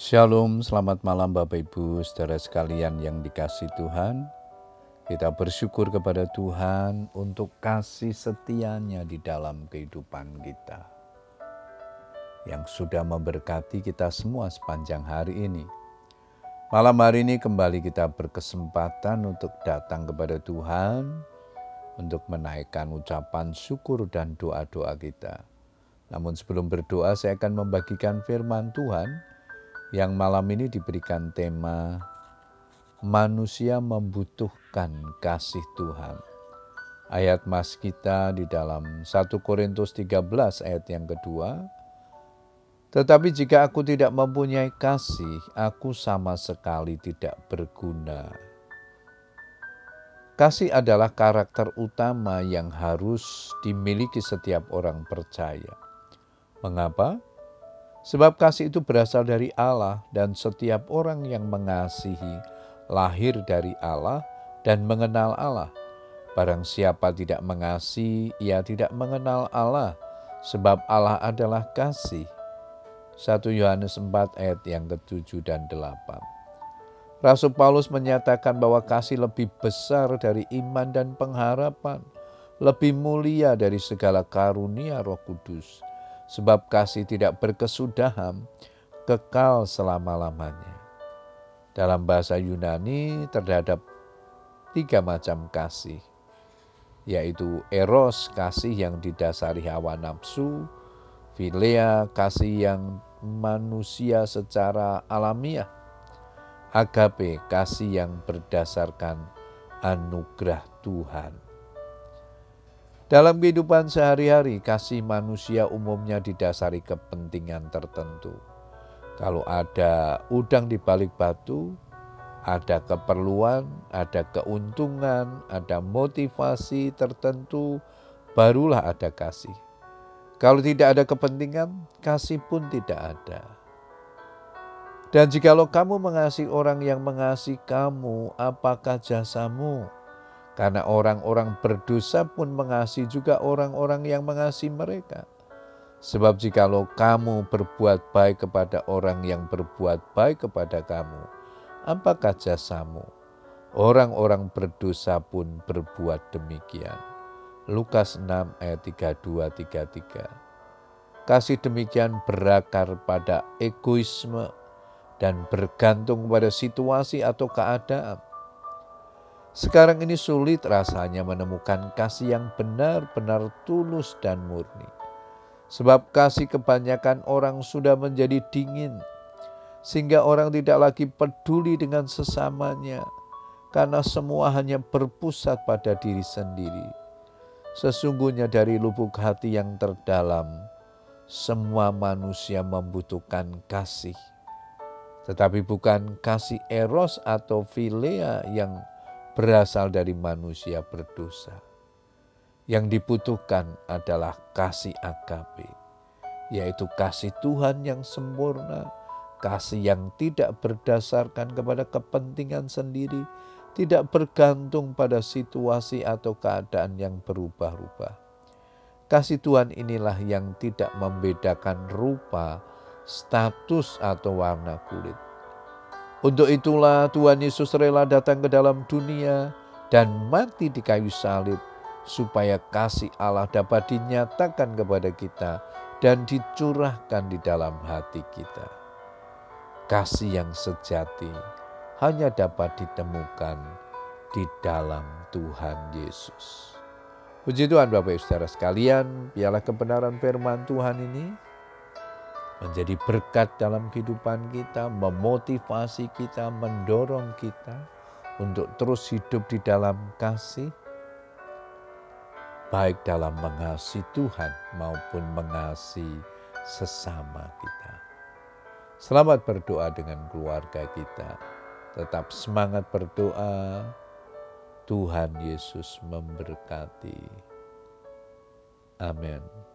Shalom, selamat malam Bapak Ibu, saudara sekalian yang dikasih Tuhan. Kita bersyukur kepada Tuhan untuk kasih setianya di dalam kehidupan kita. Yang sudah memberkati kita semua sepanjang hari ini. Malam hari ini kembali kita berkesempatan untuk datang kepada Tuhan, untuk menaikkan ucapan syukur dan doa-doa kita. Namun sebelum berdoa saya akan membagikan firman Tuhan yang malam ini diberikan tema manusia membutuhkan kasih Tuhan. Ayat mas kita di dalam 1 Korintus 13 ayat yang kedua. Tetapi jika aku tidak mempunyai kasih, aku sama sekali tidak berguna. Kasih adalah karakter utama yang harus dimiliki setiap orang percaya. Mengapa? Sebab kasih itu berasal dari Allah dan setiap orang yang mengasihi lahir dari Allah dan mengenal Allah. Barang siapa tidak mengasihi, ia tidak mengenal Allah, sebab Allah adalah kasih. 1 Yohanes 4 ayat yang ke-7 dan 8. Rasul Paulus menyatakan bahwa kasih lebih besar dari iman dan pengharapan, lebih mulia dari segala karunia Roh Kudus sebab kasih tidak berkesudahan, kekal selama-lamanya. Dalam bahasa Yunani terhadap tiga macam kasih, yaitu eros, kasih yang didasari hawa nafsu, filea, kasih yang manusia secara alamiah, agape, kasih yang berdasarkan anugerah Tuhan. Dalam kehidupan sehari-hari, kasih manusia umumnya didasari kepentingan tertentu. Kalau ada udang di balik batu, ada keperluan, ada keuntungan, ada motivasi tertentu, barulah ada kasih. Kalau tidak ada kepentingan, kasih pun tidak ada. Dan jikalau kamu mengasihi orang yang mengasihi kamu, apakah jasamu? Karena orang-orang berdosa pun mengasihi juga orang-orang yang mengasihi mereka. Sebab jikalau kamu berbuat baik kepada orang yang berbuat baik kepada kamu, apakah jasamu? Orang-orang berdosa pun berbuat demikian. Lukas 6 ayat 32-33 Kasih demikian berakar pada egoisme dan bergantung pada situasi atau keadaan sekarang ini sulit rasanya menemukan kasih yang benar-benar tulus dan murni. Sebab kasih kebanyakan orang sudah menjadi dingin, sehingga orang tidak lagi peduli dengan sesamanya, karena semua hanya berpusat pada diri sendiri. Sesungguhnya dari lubuk hati yang terdalam, semua manusia membutuhkan kasih. Tetapi bukan kasih eros atau filea yang berasal dari manusia berdosa. Yang dibutuhkan adalah kasih agape, yaitu kasih Tuhan yang sempurna, kasih yang tidak berdasarkan kepada kepentingan sendiri, tidak bergantung pada situasi atau keadaan yang berubah-ubah. Kasih Tuhan inilah yang tidak membedakan rupa, status, atau warna kulit untuk itulah Tuhan Yesus rela datang ke dalam dunia dan mati di kayu salib supaya kasih Allah dapat dinyatakan kepada kita dan dicurahkan di dalam hati kita. Kasih yang sejati hanya dapat ditemukan di dalam Tuhan Yesus. Puji Tuhan Bapak Ibu Saudara sekalian, biarlah kebenaran firman Tuhan ini menjadi berkat dalam kehidupan kita, memotivasi kita, mendorong kita untuk terus hidup di dalam kasih, baik dalam mengasihi Tuhan maupun mengasihi sesama kita. Selamat berdoa dengan keluarga kita. Tetap semangat berdoa. Tuhan Yesus memberkati. Amin.